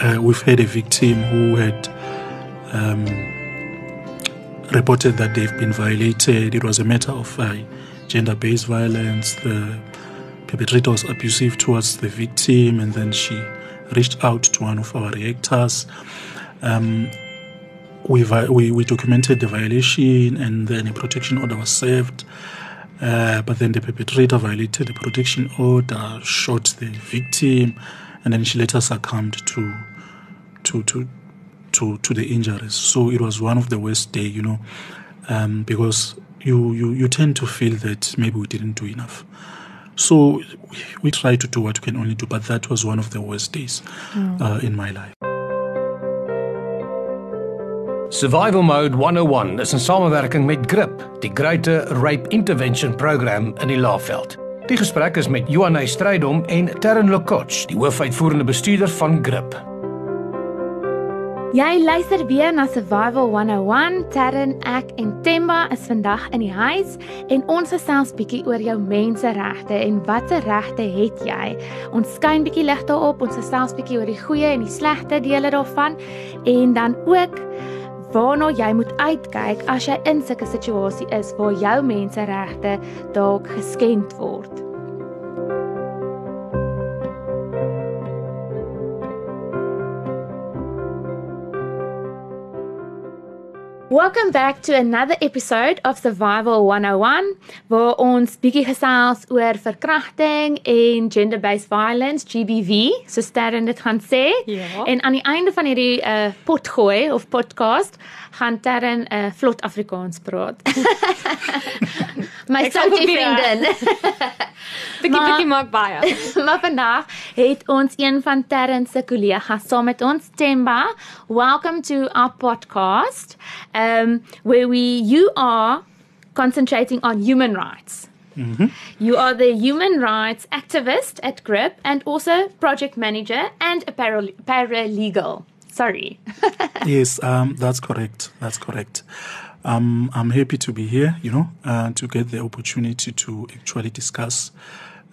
uh, we've had a victim who had um, reported that they've been violated. It was a matter of uh, gender based violence. The perpetrator was abusive towards the victim, and then she reached out to one of our reactors. Um, we, we, we, documented the violation, and then a protection order was served. Uh, but then the perpetrator violated the protection order, shot the victim, and then she later succumbed to to to to to the injuries. So it was one of the worst day, you know, um, because you, you you tend to feel that maybe we didn't do enough. So we try to do what we can only do, but that was one of the worst days mm. uh, in my life. Survival Mode 101 is 'n samewerking met GRIP, die Greater Rape Intervention Program in die Laagveld. Die gesprek is met Johanné Strydom en Tarryn Lokotsch, die hoofuitvoerende bestuurder van GRIP. Jy luister weer na Survival 101. Terren, ek en Temba is vandag in die huis en ons gesels bietjie oor jou menseregte en watter regte het jy? Ons skyn bietjie lig daarop. Ons gesels bietjie oor die goeie en die slegte dele daarvan en dan ook waarna jy moet uitkyk as jy in sulke situasie is waar jou menseregte dalk geskend word. Welcome back to another episode of Survival 101 waar ons bietjie gesels oor verkrachting en gender-based violence GBV so sterren dit gaan sê. Ja. En aan die einde van hierdie uh, potgooi of podcast gaan Terren 'n uh, vlot Afrikaans praat. My soutie vriendin. Bietjie bietjie maak baie. maar vandag het ons een van Terren se kollegas saam met ons, Temba. Welcome to our podcast. Um where we you are concentrating on human rights. Mm-hmm. You are the human rights activist at GRIP and also project manager and a para- paralegal. Sorry. yes, um, that's correct. That's correct. Um, I'm happy to be here, you know, uh, to get the opportunity to actually discuss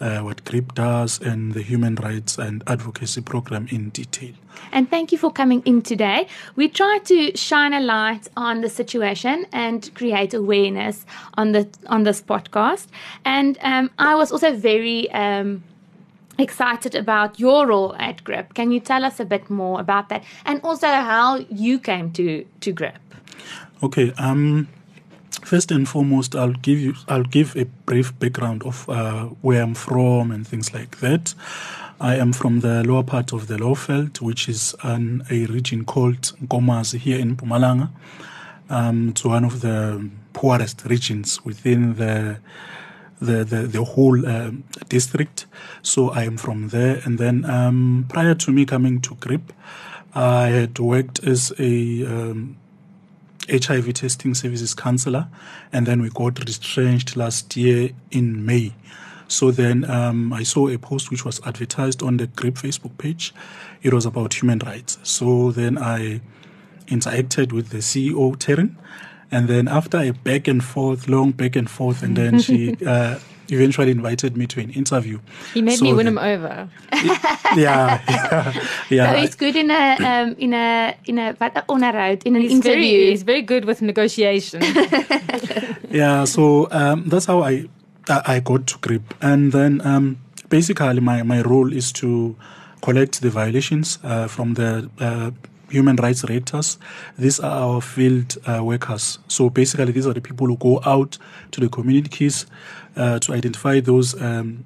uh, what GRIP does and the human rights and advocacy program in detail. And thank you for coming in today. We try to shine a light on the situation and create awareness on the on this podcast. And um, I was also very um, excited about your role at GRIP. Can you tell us a bit more about that, and also how you came to to GRIP? Okay. Um, first and foremost, I'll give you I'll give a brief background of uh, where I'm from and things like that. I am from the lower part of the Lowveld, which is an, a region called Nkomazi here in Mpumalanga. Um, it's one of the poorest regions within the the the, the whole uh, district. So I am from there. And then um, prior to me coming to GRIP, I had worked as a um, HIV testing services counselor, and then we got retrenched last year in May. So then um, I saw a post which was advertised on the GRIP Facebook page. It was about human rights. So then I interacted with the CEO, Tarryn, and then after a back and forth, long back and forth, and then she uh, eventually invited me to an interview. He made so me win the, him over. yeah, yeah, yeah. So he's good in a um, in a in a what onderhoud in an he's interview. Very, he's very good with negotiation. yeah, so um, that's how I I got to GRIP, and then um, basically my my role is to collect the violations uh, from the uh, human rights raters. These are our field uh, workers. So basically, these are the people who go out to the communities uh, to identify those um,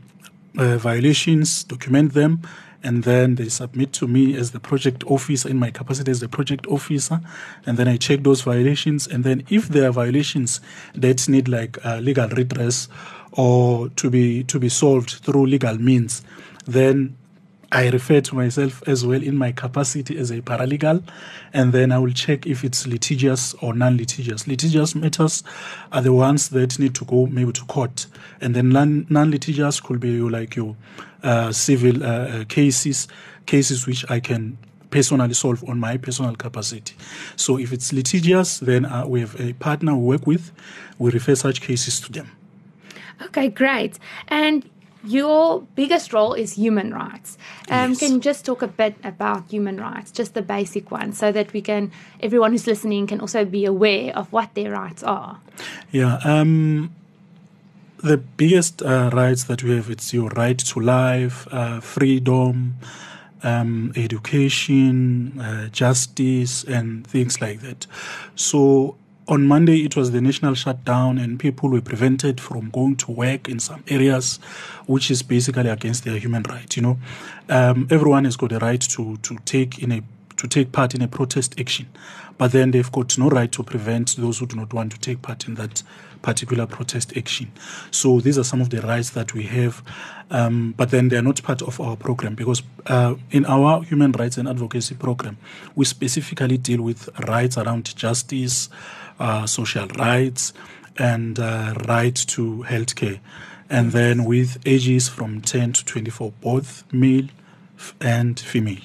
uh, violations, document them, and then they submit to me as the project officer in my capacity as the project officer and then i check those violations and then if there are violations that need like uh, legal redress or to be to be solved through legal means then I refer to myself as well in my capacity as a paralegal, and then I will check if it's litigious or non litigious. Litigious matters are the ones that need to go maybe to court, and then non litigious could be like your uh, civil uh, uh, cases, cases which I can personally solve on my personal capacity. So if it's litigious, then uh, we have a partner we work with, we refer such cases to them. Okay, great. And your biggest role is human rights. Um, Yes. Can you just talk a bit about human rights, just the basic ones, so that we can, everyone who's listening can also be aware of what their rights are? Yeah. Um, the biggest uh, rights that we have it's your right to life, uh, freedom, um, education, uh, justice, and things like that. So on Monday it was the national shutdown, and people were prevented from going to work in some areas, which is basically against their human right. You know, um, everyone has got a right to to take in a to take part in a protest action, but then they've got no right to prevent those who do not want to take part in that particular protest action. So these are some of the rights that we have, um, but then they are not part of our program because uh, in our human rights and advocacy program, we specifically deal with rights around justice, uh, social rights, and uh, right to healthcare. And then with ages from 10 to 24, both male and female.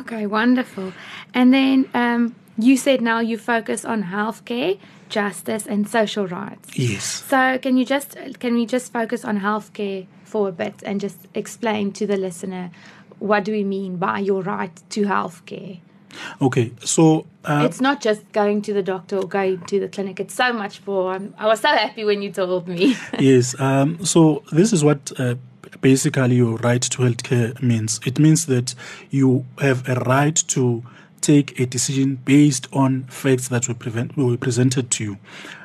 Okay, wonderful. And then um, you said now you focus on healthcare, justice, and social rights. Yes. So can you just can we just focus on healthcare for a bit and just explain to the listener what do we mean by your right to healthcare? Okay, so uh, it's not just going to the doctor or going to the clinic. It's so much more. I'm, I was so happy when you told me. yes. Um, so this is what uh, basically your right to healthcare means. It means that you have a right to take a decision based on facts that were, prevent, were presented to you.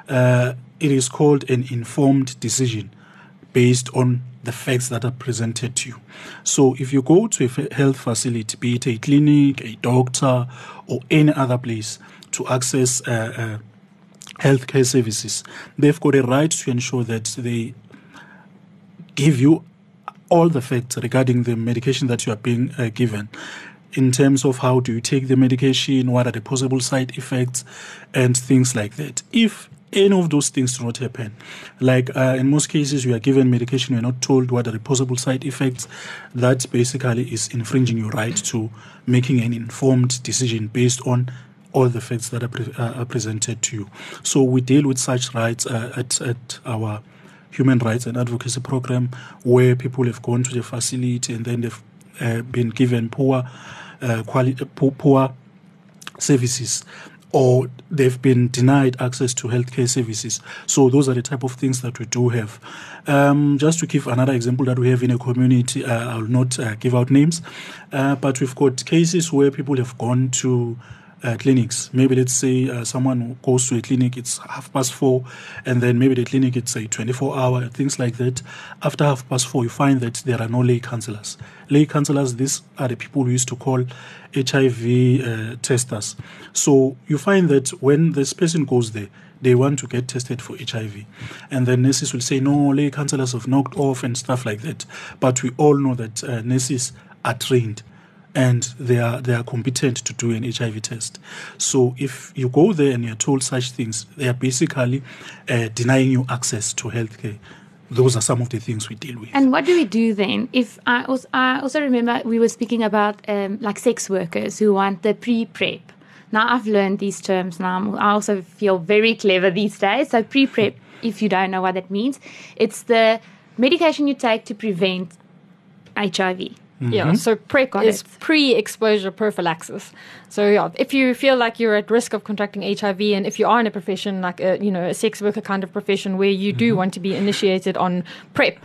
Uh, it is called an informed decision based on the facts that are presented to you. So if you go to a health facility, be it a clinic, a doctor, or any other place to access uh, uh, healthcare services, they've got a right to ensure that they give you all the facts regarding the medication that you are being uh, given in terms of how do you take the medication, what are the possible side effects, and things like that. If any of those things do not happen, like uh, in most cases, we are given medication, we are not told what are the possible side effects, that basically is infringing your right to making an informed decision based on all the facts that are, pre- uh, are presented to you. So we deal with such rights uh, at, at our human rights and advocacy program where people have gone to the facility and then they've uh, been given poor, uh, quali- poor, poor services or they've been denied access to healthcare services. So those are the type of things that we do have. Um, just to give another example that we have in a community, uh, I'll not uh, give out names, uh, but we've got cases where people have gone to uh, clinics. Maybe let's say uh, someone goes to a clinic, it's half past four, and then maybe the clinic it's a 24 hour, things like that. After half past four, you find that there are no lay counselors. Lay counselors, these are the people we used to call HIV uh, testers. So you find that when this person goes there, they want to get tested for HIV. And then nurses will say, no, lay counselors have knocked off and stuff like that. But we all know that uh, nurses are trained and they are they are competent to do an HIV test. So if you go there and you're told such things, they are basically uh, denying you access to healthcare. Those are some of the things we deal with. And what do we do then? If I also, I also remember we were speaking about um, like sex workers who want the pre-prep. Now I've learned these terms. Now I also feel very clever these days. So pre-prep, if you don't know what that means, it's the medication you take to prevent HIV. Yeah, so PrEP Got is it. pre-exposure prophylaxis. So yeah, if you feel like you're at risk of contracting HIV, and if you are in a profession like a you know a sex worker kind of profession where you do want to be initiated on PrEP,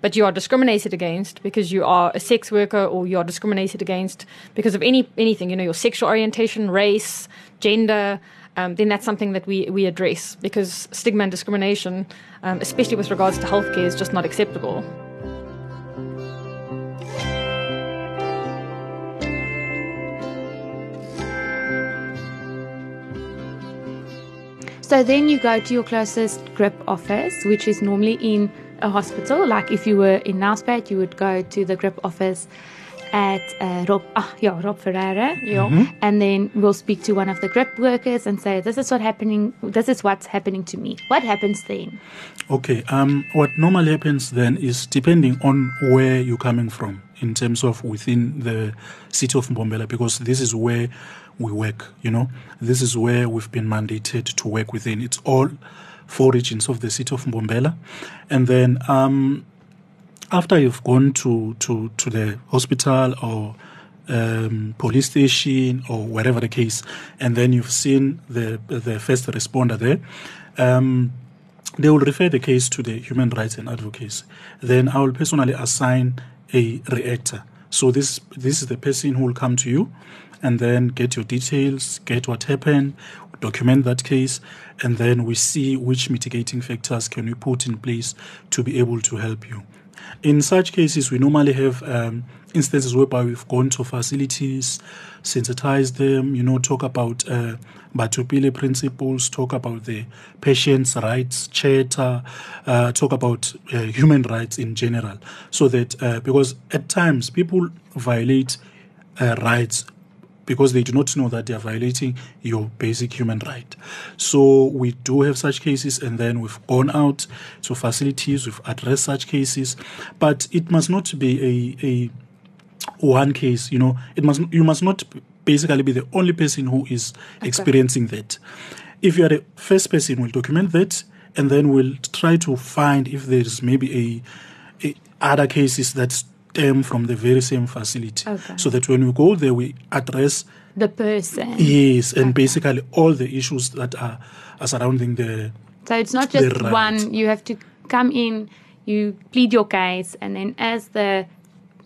but you are discriminated against because you are a sex worker, or you are discriminated against because of any anything, you know, your sexual orientation, race, gender. Um, then that's something that we, we address because stigma and discrimination, um, especially with regards to healthcare, is just not acceptable. So then you go to your closest grip office, which is normally in a hospital. Like if you were in Nelspruit, you would go to the grip office at uh, Rob, ah, yeah, Rob Ferreira. Yeah. And then we'll speak to one of the grip workers and say, "This is what happening. This is what's happening to me. What happens then?" Okay. Um, what normally happens then is depending on where you're coming from in terms of within the city of Mbombela, because this is where we work. You know, this is where we've been mandated to work within. It's all four regions of the city of Mbombela, and then um, after you've gone to, to, to the hospital or um, police station or whatever the case, and then you've seen the the first responder there, um, they will refer the case to the human rights and advocacy. Then I will personally assign a reactor. So this this is the person who will come to you and then get your details, get what happened, document that case, and then we see which mitigating factors can we put in place to be able to help you. In such cases, we normally have um, instances whereby we've gone to facilities, sensitize them, you know, talk about uh, Batho Pele principles, talk about the patient's rights charter, uh, talk about uh, human rights in general. So that, uh, because at times people violate uh, rights because they do not know that they are violating your basic human right. So we do have such cases, and then we've gone out to facilities, we've addressed such cases, but it must not be a, a one case. You know, it must you must not basically be the only person who is okay. experiencing that. If you are the first person, we'll document that, and then we'll try to find if there's maybe a, a other cases that stem from the very same facility. Okay. So that when we go there, we address the person. Yes, and okay. basically all the issues that are, are surrounding the. So it's not just right. one. You have to come in, you plead your case, and then as the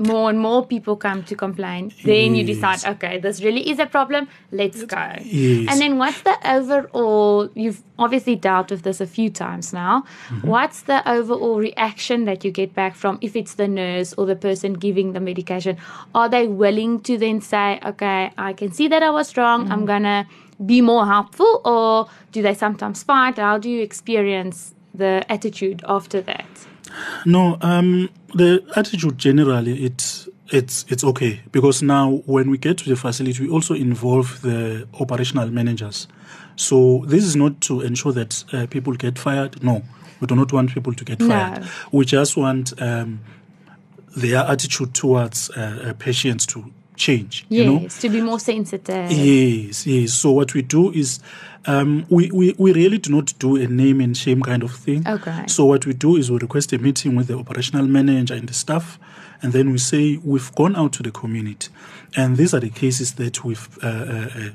more and more people come to complain, then yes. you decide, okay, this really is a problem, let's go. Yes. And then what's the overall, you've obviously dealt with this a few times now, mm-hmm. what's the overall reaction that you get back from if it's the nurse or the person giving the medication? Are they willing to then say, okay, I can see that I was wrong, mm-hmm. I'm going to be more helpful, or do they sometimes fight? How do you experience the attitude after that? No, um, the attitude generally it's it's it's okay because now when we get to the facility, we also involve the operational managers. So this is not to ensure that uh, people get fired. No, we do not want people to get fired. No. We just want um, their attitude towards uh, uh patients to change. Yes, you know? to be more sensitive. Yes, yes. So what we do is um, we, we, we really do not do a name and shame kind of thing. Okay. So what we do is we request a meeting with the operational manager and the staff, and then we say we've gone out to the community, and these are the cases that we've uh, uh, uh,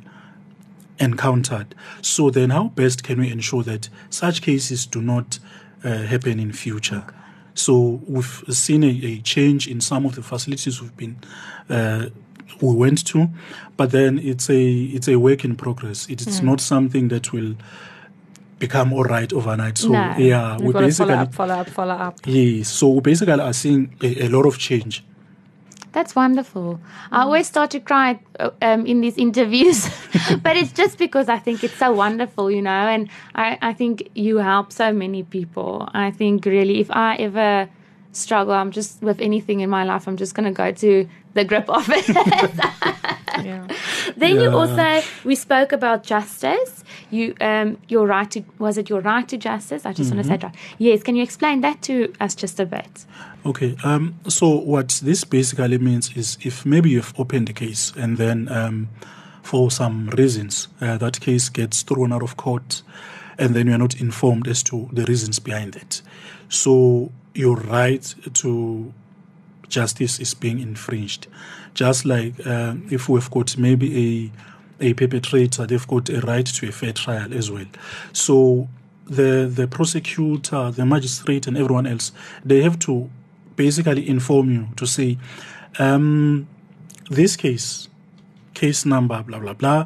encountered. So then, how best can we ensure that such cases do not uh, happen in future? Okay. So we've seen a, a, change in some of the facilities we've been uh, we went to, but then it's a it's a work in progress. It is mm. not something that will become all right overnight. So no. yeah, we basically follow up, follow up, follow up. Yes, so we basically are seeing a, a lot of change. That's wonderful. I always start to cry uh, um, in these interviews, but it's just because I think it's so wonderful, you know, and I, I think you help so many people. I think really, if I ever struggle, I'm just with anything in my life, I'm just going to go to the grip office. yeah. Then yeah. you also we spoke about justice. You um your right to was it your right to justice? I just mm-hmm. want to say that. Yes, can you explain that to us just a bit? Okay. Um so what this basically means is if maybe you've opened a case and then um for some reasons uh, that case gets thrown out of court and then you're not informed as to the reasons behind it. So your right to justice is being infringed. Just like uh, if we've got maybe a, a perpetrator, they've got a right to a fair trial as well. So the, the prosecutor, the magistrate, and everyone else, they have to basically inform you to say, um, this case, case number, blah, blah, blah,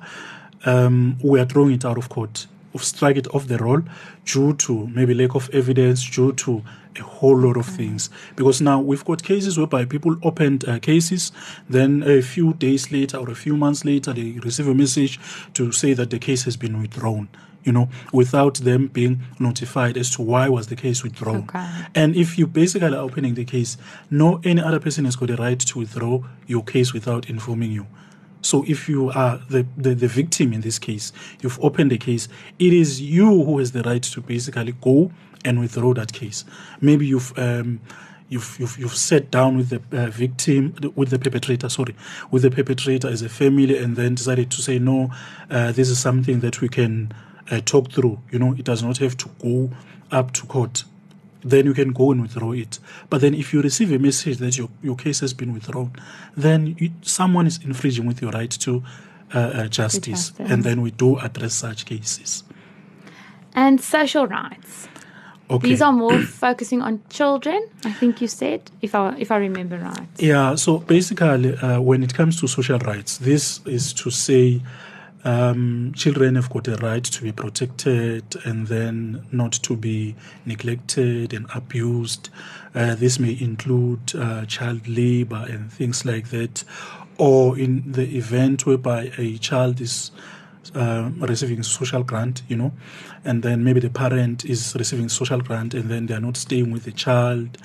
um, we are throwing it out of court, strike it off the roll due to maybe lack of evidence, due to a whole lot of things. Because now we've got cases whereby people opened uh, cases, then a few days later or a few months later, they receive a message to say that the case has been withdrawn. You know, without them being notified as to why was the case withdrawn. Okay. And if you basically are opening the case, no any other person has got the right to withdraw your case without informing you. So if you are the, the, the, victim in this case, you've opened the case, it is you who has the right to basically go and withdraw that case. Maybe you've um, you've, you've you've sat down with the uh, victim, with the perpetrator, sorry, with the perpetrator as a family, and then decided to say no, uh, this is something that we can uh, talk through. You know, it does not have to go up to court. Then you can go and withdraw it. But then if you receive a message that your, your case has been withdrawn, then you, someone is infringing with your right to uh, uh, justice. justice. And then we do address such cases. And social rights. Okay. These are more focusing on children, I think you said, if I if I remember right. Yeah, so basically, uh, when it comes to social rights, this is to say um, children have got a right to be protected and then not to be neglected and abused. Uh, this may include uh, child labor and things like that, or in the event whereby a child is uh, receiving social grant, you know, and then maybe the parent is receiving social grant and then they are not staying with the child.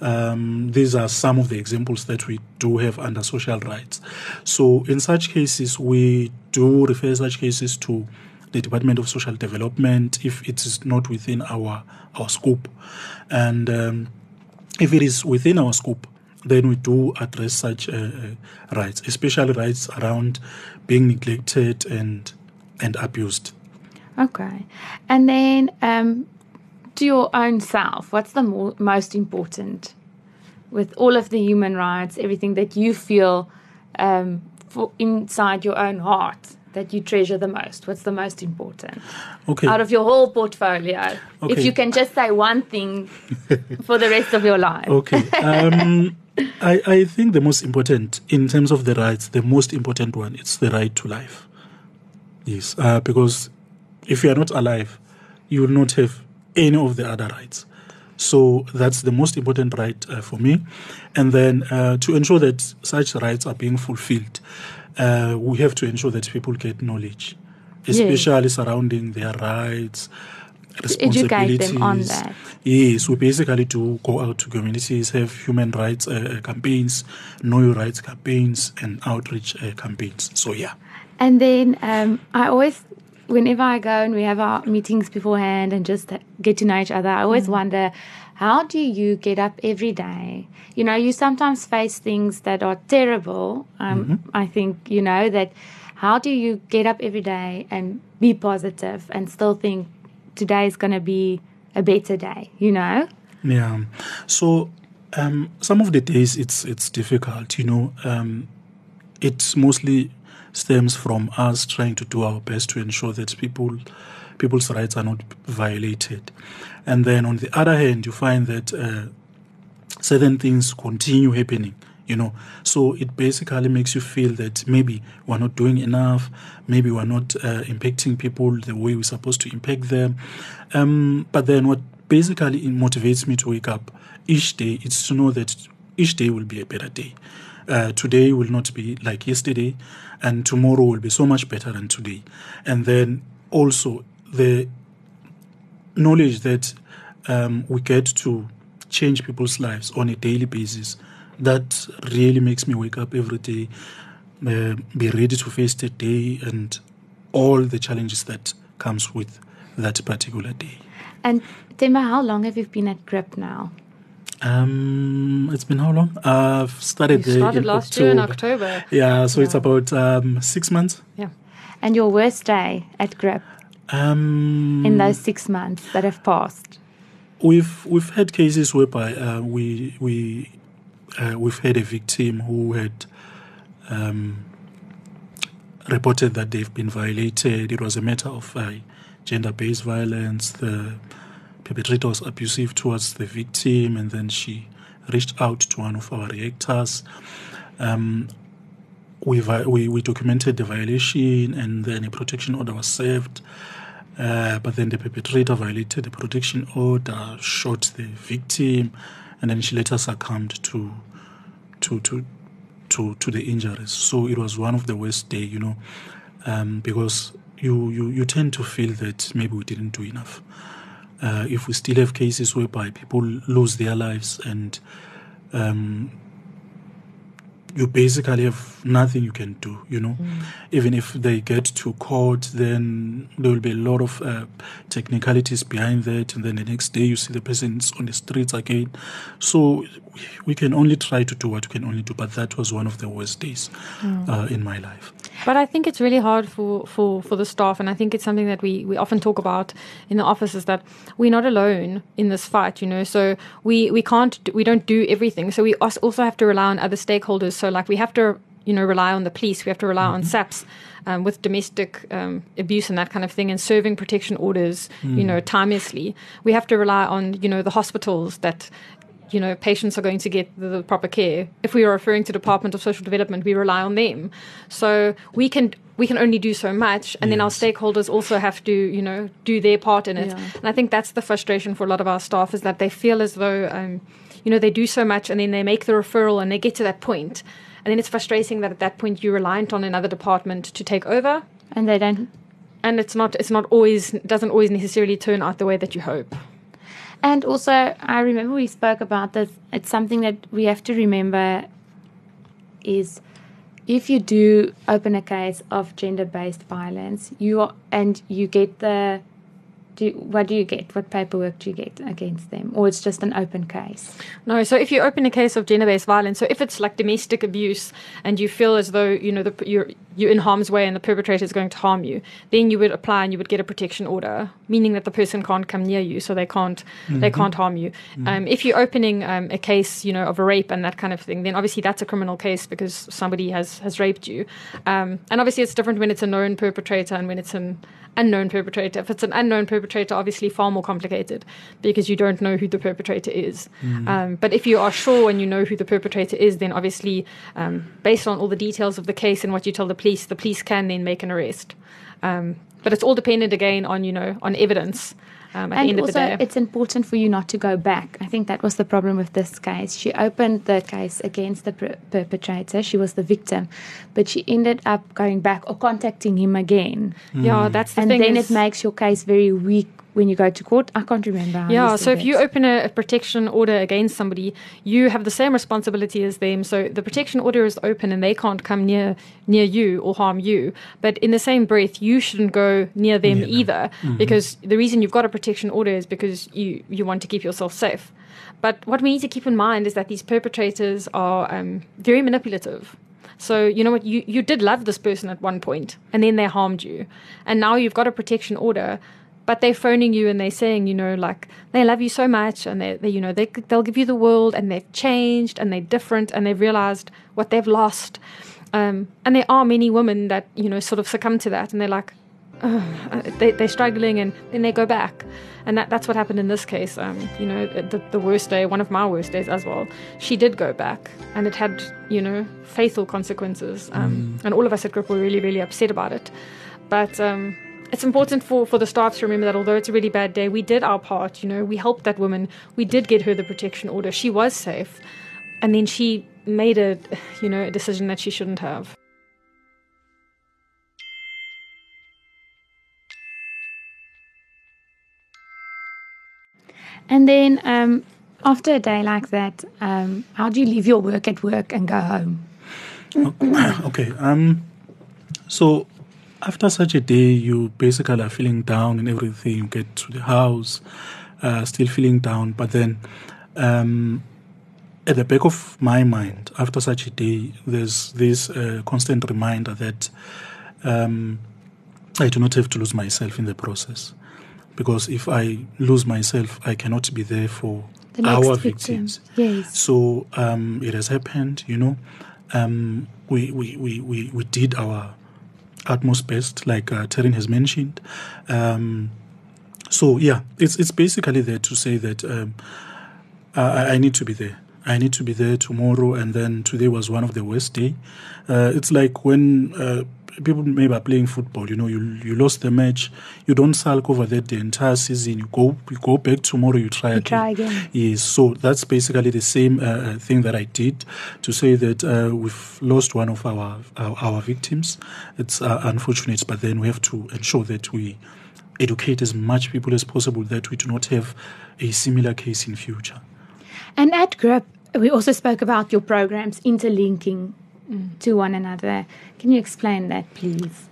Um, these are some of the examples that we do have under social rights. So, in such cases, we do refer such cases to the Department of Social Development if it is not within our our scope, and um, if it is within our scope, then we do address such uh, uh, rights, especially rights around being neglected and and abused. Okay. And then um, to your own self, what's the mo- most important with all of the human rights, everything that you feel um, for inside your own heart that you treasure the most? What's the most important Okay. out of your whole portfolio? If you can just say one thing for the rest of your life. Okay. Um, I, I think the most important, in terms of the rights, the most important one it's the right to life. Yes, uh, because if you are not alive, you will not have any of the other rights. So that's the most important right uh, for me. And then uh, to ensure that such rights are being fulfilled, uh, we have to ensure that people get knowledge, Yes. especially surrounding their rights, educate them on that. Yes, we basically do go out to communities, have human rights uh, uh, campaigns, know your rights campaigns, and outreach uh, campaigns. So yeah. And then um, I always, whenever I go and we have our meetings beforehand and just get to know each other, I always wonder, how do you get up every day? You know, you sometimes face things that are terrible. Um, I think, you know, that how do you get up every day and be positive and still think today is going to be a better day, you know? Yeah. So um, some of the days it's it's difficult. You know, um, it mostly stems from us trying to do our best to ensure that people people's rights are not violated, and then on the other hand, you find that uh, certain things continue happening. You know, so it basically makes you feel that maybe we're not doing enough, maybe we're not uh, impacting people the way we're supposed to impact them. Um, but then what basically motivates me to wake up each day is to know that each day will be a better day. Uh, today will not be like yesterday, and tomorrow will be so much better than today. And then also the knowledge that um, we get to change people's lives on a daily basis that really makes me wake up every day uh, be ready to face the day and all the challenges that comes with that particular day And Themba, how long have you been at GRIP now? um it's been how long i've started You there started in last year in October. October. yeah so it's about um six months Yeah. And your worst day at GRIP um in those six months that have passed? We've we've had cases whereby uh, we we uh, we've had a victim who had um, reported that they've been violated. It was a matter of uh, gender-based violence. The perpetrator was abusive towards the victim, and then she reached out to one of our reactors. Um, we, we we documented the violation, and then a protection order was served. Uh, but then the perpetrator violated the protection order, shot the victim, and then she later succumbed to to to to to the injuries. So it was one of the worst day, you know, um, because you, you you tend to feel that maybe we didn't do enough. Uh, if we still have cases whereby people lose their lives and um, you basically have nothing you can do, you know. Even if they get to court, then there will be a lot of uh, technicalities behind that, and then the next day you see the person is on the streets again. So we can only try to do what we can only do, but that was one of the worst days uh, in my life. But I think it's really hard for, for, for the staff, and I think it's something that we, we often talk about in the office is that we're not alone in this fight, you know. So we, we can't we don't do everything. So we also have to rely on other stakeholders. So like we have to you know rely on the police, we have to rely mm-hmm. on SAPS. Um, with domestic um, abuse and that kind of thing, and serving protection orders, mm. you know, timelessly, we have to rely on you know the hospitals that you know patients are going to get the, the, proper care. If we are referring to department of social development we rely on them. So we can we can only do so much and yes. then our stakeholders also have to you know do their part in it. Yeah. and i think that's the frustration for a lot of our staff is that they feel as though um, you know they do so much and then they make the referral and they get to that point. And then it's frustrating that at that point you're reliant on another department to take over. And they don't and it's not it's not always doesn't always necessarily turn out the way that you hope and also, I remember we spoke about this. It's something that we have to remember is if you do open a case of gender-based violence, you are, and you get the do you, what do you get? What paperwork do you get against them? Or it's just an open case? No, so if you open a case of gender-based violence, so if it's like domestic abuse and you feel as though, you know, the, you're, you're in harm's way and the perpetrator is going to harm you, then you would apply and you would get a protection order, meaning that the person can't come near you, so they can't, mm-hmm. they can't harm you. Mm-hmm. Um, if you're opening um, a case, you know, of a rape and that kind of thing, then obviously that's a criminal case because somebody has, has raped you. Um, and obviously it's different when it's a known perpetrator and when it's an unknown perpetrator. If it's an unknown perpetrator, obviously far more complicated because you don't know who the perpetrator is. Mm. Um, but if you are sure and you know who the perpetrator is, then obviously, um, based on all the details of the case and what you tell the police, the police can then make an arrest. Um, but it's all dependent again on you know on evidence um, at and the end also, of the day. It's important for you not to go back. I think that was the problem with this case. She opened the case against the per- perpetrator. She was the victim, but she ended up going back or contacting him again. Mm. Yeah, that's the and thing. And then it makes your case very weak when you go to court. I can't remember. yeah, so if you open a, a, protection order against somebody, you have the same responsibility as them. So the protection order is open and they can't come near near you or harm you. But in the same breath, you shouldn't go near them near either them. Mm-hmm. because the reason you've got a protection order is because you you want to keep yourself safe. But what we need to keep in mind is that these perpetrators are um, very manipulative. So, you know what, you, you did love this person at one point and then they harmed you. And now you've got a protection order but they're phoning you and they're saying, you know, like they love you so much and they, they you know, they, they'll give you the world and they've changed and they're different and they've realized what they've lost. Um, and there are many women that, you know, sort of succumb to that and they're like, oh, they, they're struggling and then they go back. And that, that's what happened in this case. Um, you know, the, the worst day, one of my worst days as well. She did go back and it had, you know, fatal consequences. Um, mm. And all of us at Grip were really, really upset about it. But, um, it's important for, for the staff to remember that although it's a really bad day, we did our part. You know, we helped that woman. We did get her the protection order. She was safe, and then she made a, you know, a decision that she shouldn't have. And then um, after a day like that, um, how do you leave your work at work and go home? okay. Um, so after such a day, you basically are feeling down and everything. You get to the house, uh, still feeling down. But then, um, at the back of my mind, after such a day, there's this uh, constant reminder that um, I do not have to lose myself in the process. Because if I lose myself, I cannot be there for our victim. victims. Yes. So um, it has happened, you know. Um, we, we, we, we, we did our utmost best, like uh, has mentioned. Um, so yeah, it's it's basically there to say that um, I, I, need to be there. I need to be there tomorrow, and then today was one of the worst day. Uh, it's like when uh, people maybe are playing football. You know, you you lost the match. You don't sulk over that the entire season. You go you go back tomorrow. You try you again. Try again. Yes. So that's basically the same uh, uh, thing that I did to say that uh, we've lost one of our our, our victims. It's uh, unfortunate, but then we have to ensure that we educate as much people as possible that we do not have a similar case in future. And at GRIP, we also spoke about your programs interlinking to one another. Can you explain that, please?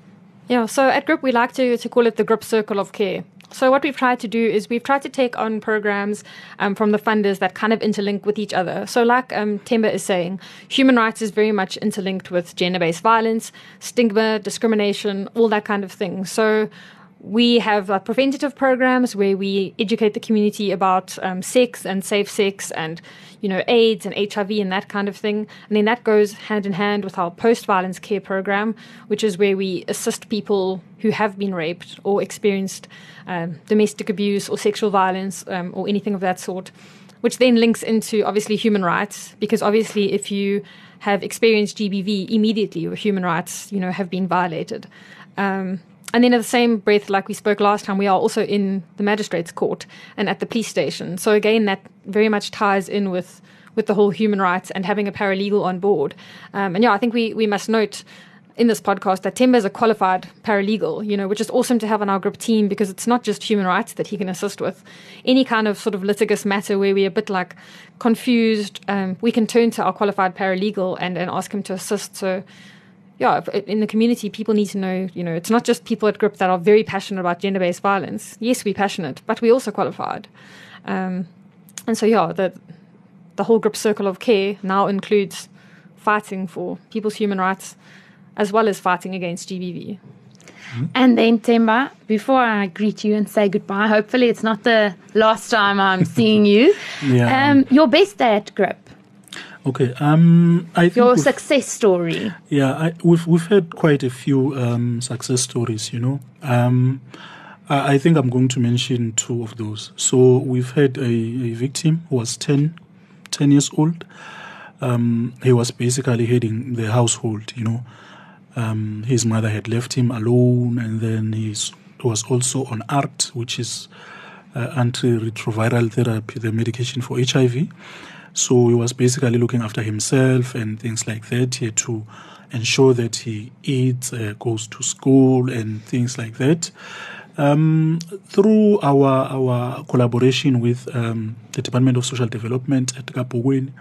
Yeah, so at GRIP, we like to, to call it the GRIP Circle of Care. So what we've tried to do is we've tried to take on programs um, from the funders that kind of interlink with each other. So like um, Themba is saying, human rights is very much interlinked with gender-based violence, stigma, discrimination, all that kind of thing. So we have uh, preventative programs where we educate the community about um, sex and safe sex and you know AIDS and HIV and that kind of thing. And then that goes hand in hand with our post-violence care program, which is where we assist people who have been raped or experienced um, domestic abuse or sexual violence um, or anything of that sort. Which then links into obviously human rights because obviously if you have experienced GBV immediately, your human rights you know have been violated. Um, and then, at the same breath, like we spoke last time, we are also in the magistrates' court and at the police station. So again, that very much ties in with with the whole human rights and having a paralegal on board. Um, and yeah, I think we we must note in this podcast that Themba is a qualified paralegal, you know, which is awesome to have on our GRIP team because it's not just human rights that he can assist with. Any kind of sort of litigious matter where we're a bit like confused, um, we can turn to our qualified paralegal and, and ask him to assist. So yeah, in the community, people need to know, you know, it's not just people at GRIP that are very passionate about gender based violence. Yes, we're passionate, but we're also qualified. Um, and so, yeah, the, the whole GRIP circle of care now includes fighting for people's human rights as well as fighting against GBV. Mm-hmm. And then, Themba, before I greet you and say goodbye, hopefully it's not the last time I'm seeing you. yeah. Um, your best day at GRIP. Okay. Um, I think your success story. Yeah, I, we've we've had quite a few um, success stories. You know, um, I, I, think I'm going to mention two of those. So we've had a, a victim who was 10, 10 years old. Um, he was basically heading the household. You know, um, his mother had left him alone, and then he was also on ART, which is uh, antiretroviral therapy, the medication for HIV so he was basically looking after himself and things like that. He had to ensure that he eats, uh, goes to school, and things like that. Um, through our our collaboration with um, the Department of Social Development at Kabokweni,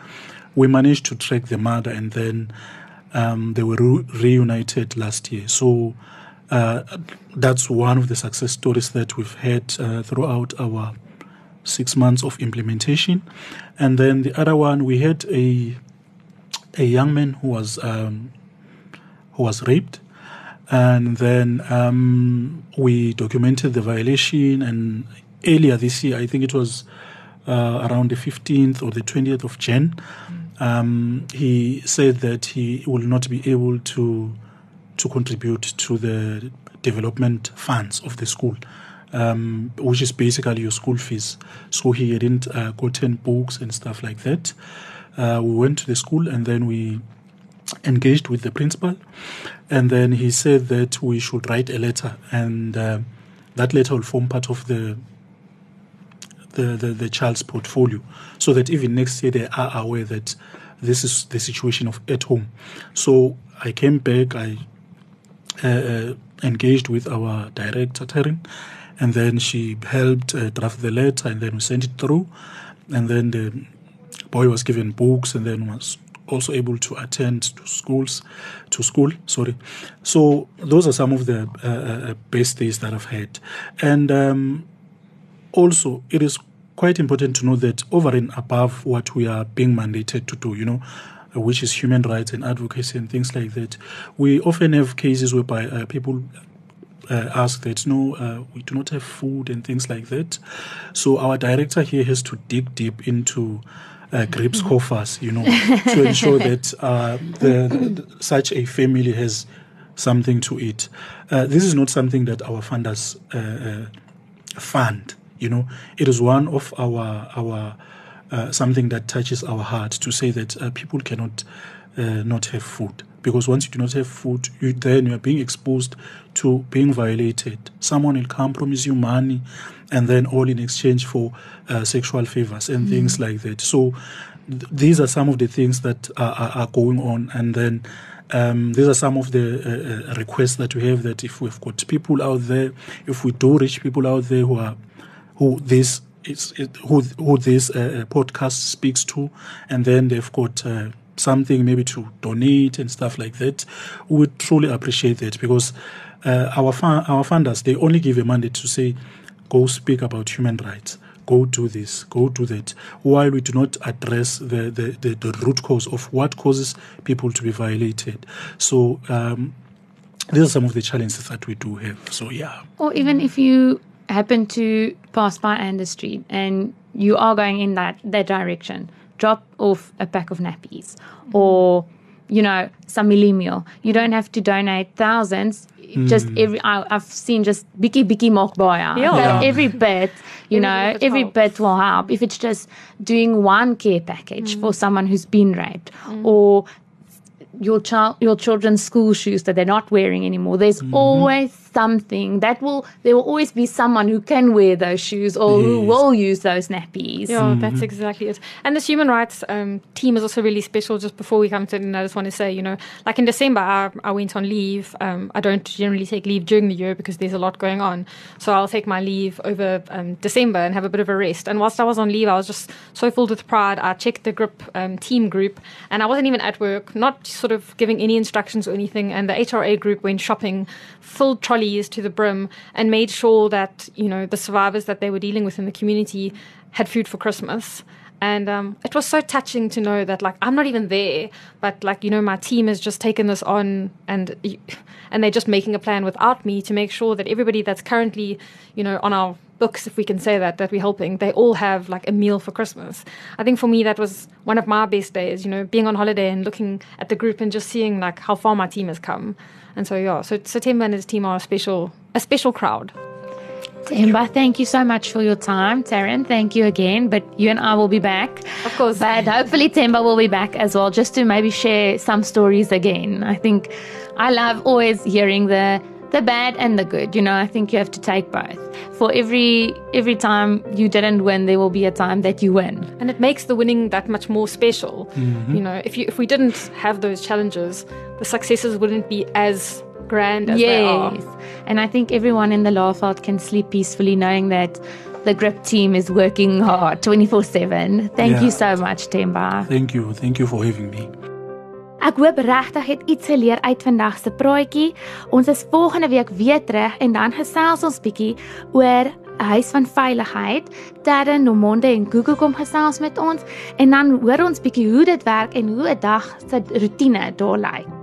we managed to track the mother, and then um, they were re- reunited last year. So uh, that's one of the success stories that we've had uh, throughout our six months of implementation. And then the other one, we had a a young man who was um, who was raped, and then um, we documented the violation. And earlier this year, I think it was uh, around the 15th or the 20th of Jan, um, he said that he will not be able to to contribute to the development funds of the school um, which is basically your school fees. So he didn't uh, gotten books and stuff like that. Uh, we went to the school and then we engaged with the principal, and then he said that we should write a letter, and uh, that letter will form part of the the, the, the child's portfolio, so that even next year they are aware that this is the situation of at home. So I came back, I uh, uh engaged with our director, Tarryn, and then she helped uh, draft the letter, and then we sent it through, and then the boy was given books, and then was also able to attend to schools, to school. Sorry, so those are some of the uh, uh, uh, best days that I've had, and um, also it is quite important to know that over and above what we are being mandated to do, you know, which is human rights and advocacy and things like that. We often have cases whereby uh, people ask that no, uh, we do not have food and things like that. So our director here has to dig deep into uh, GRIP's mm-hmm. coffers, you know, to ensure that uh, the, the, such a family has something to eat. Uh, this is not something that our funders uh, uh, fund. You know, it is one of our our uh, something that touches our heart to say that people cannot not have food because once you do not have food, you, then you are being exposed to being violated. Someone will come, promise you money, and then all in exchange for uh, sexual favors and mm. things like that. So th- these are some of the things that are, are, are going on, and then. Um, these are some of the uh, uh, requests that we have. That if we've got people out there, if we do reach people out there who are, who this is, who who this uh, uh, podcast speaks to, and then they've got uh, something maybe to donate and stuff like that, we would truly appreciate that because uh, our our funders they only give a mandate to say go speak about human rights go do this, go do that, while we do not address the, the, the, the root cause of what causes people to be violated. So, um, these are some of the challenges that we do have. So, yeah. Or even if you happen to pass by Anders Street and you are going in that, that direction, drop off a pack of nappies or, you know, some meal. You don't have to donate thousands. Mm. Just every I, I've seen just biki biki mock boy. Yeah. Yeah. Every bit, you Every know, bit every helps. bit will help. If it's just doing one care package Mm. for someone who's been raped mm. or your child your children's school shoes that they're not wearing anymore there's mm-hmm. always something that will there will always be someone who can wear those shoes or who will use those nappies Yeah, that's exactly it. And this human rights um, team is also really special. Just before we come to it, and I just want to say, you know, like in December, I, I went on leave. Um, I don't generally take leave during the year because there's a lot going on. So I'll take my leave over um, December and have a bit of a rest. And whilst I was on leave, I was just so filled with pride. I checked the group um, team group, and I wasn't even at work, not sort of giving any instructions or anything. And the HRA group went shopping, filled to the brim, and made sure that you know the survivors that they were dealing with in the community had food for Christmas. And um, it was so touching to know that, like, I'm not even there, but like, you know, my team has just taken this on, and and they're just making a plan without me to make sure that everybody that's currently, you know, on our books, if we can say that, that we're helping, they all have like a meal for Christmas. I think for me that was one of my best days, you know, being on holiday and looking at the group and just seeing like how far my team has come. And so yeah, so September and his team are a special a special crowd. Themba, thank you so much for your time. Tarryn, thank you again. But you and I will be back. Of course. But hopefully Themba will be back as well, just to maybe share some stories again. I think I love always hearing the the bad and the good. You know, I think you have to take both. For every every time you didn't win, there will be a time that you win. and it makes the winning that much more special. Mm-hmm. You know, if you if we didn't have those challenges, the successes wouldn't be as grand as they are. Yes. And I think everyone in the Lowveld can sleep peacefully knowing that the GRIP team is working hard 24/7. Thank Yeah. you so much, Themba. Thank you. Thank you for having me. Ek hoop regtig het iets geleer uit vandag se praatjie. Ons is volgende week weer terug en dan gesels ons bietjie oor 'n huis van veiligheid. Darren Nomonde en Google kom gesels met ons en dan hoor ons bietjie hoe dit werk en hoe 'n dag se roetine daar lyk.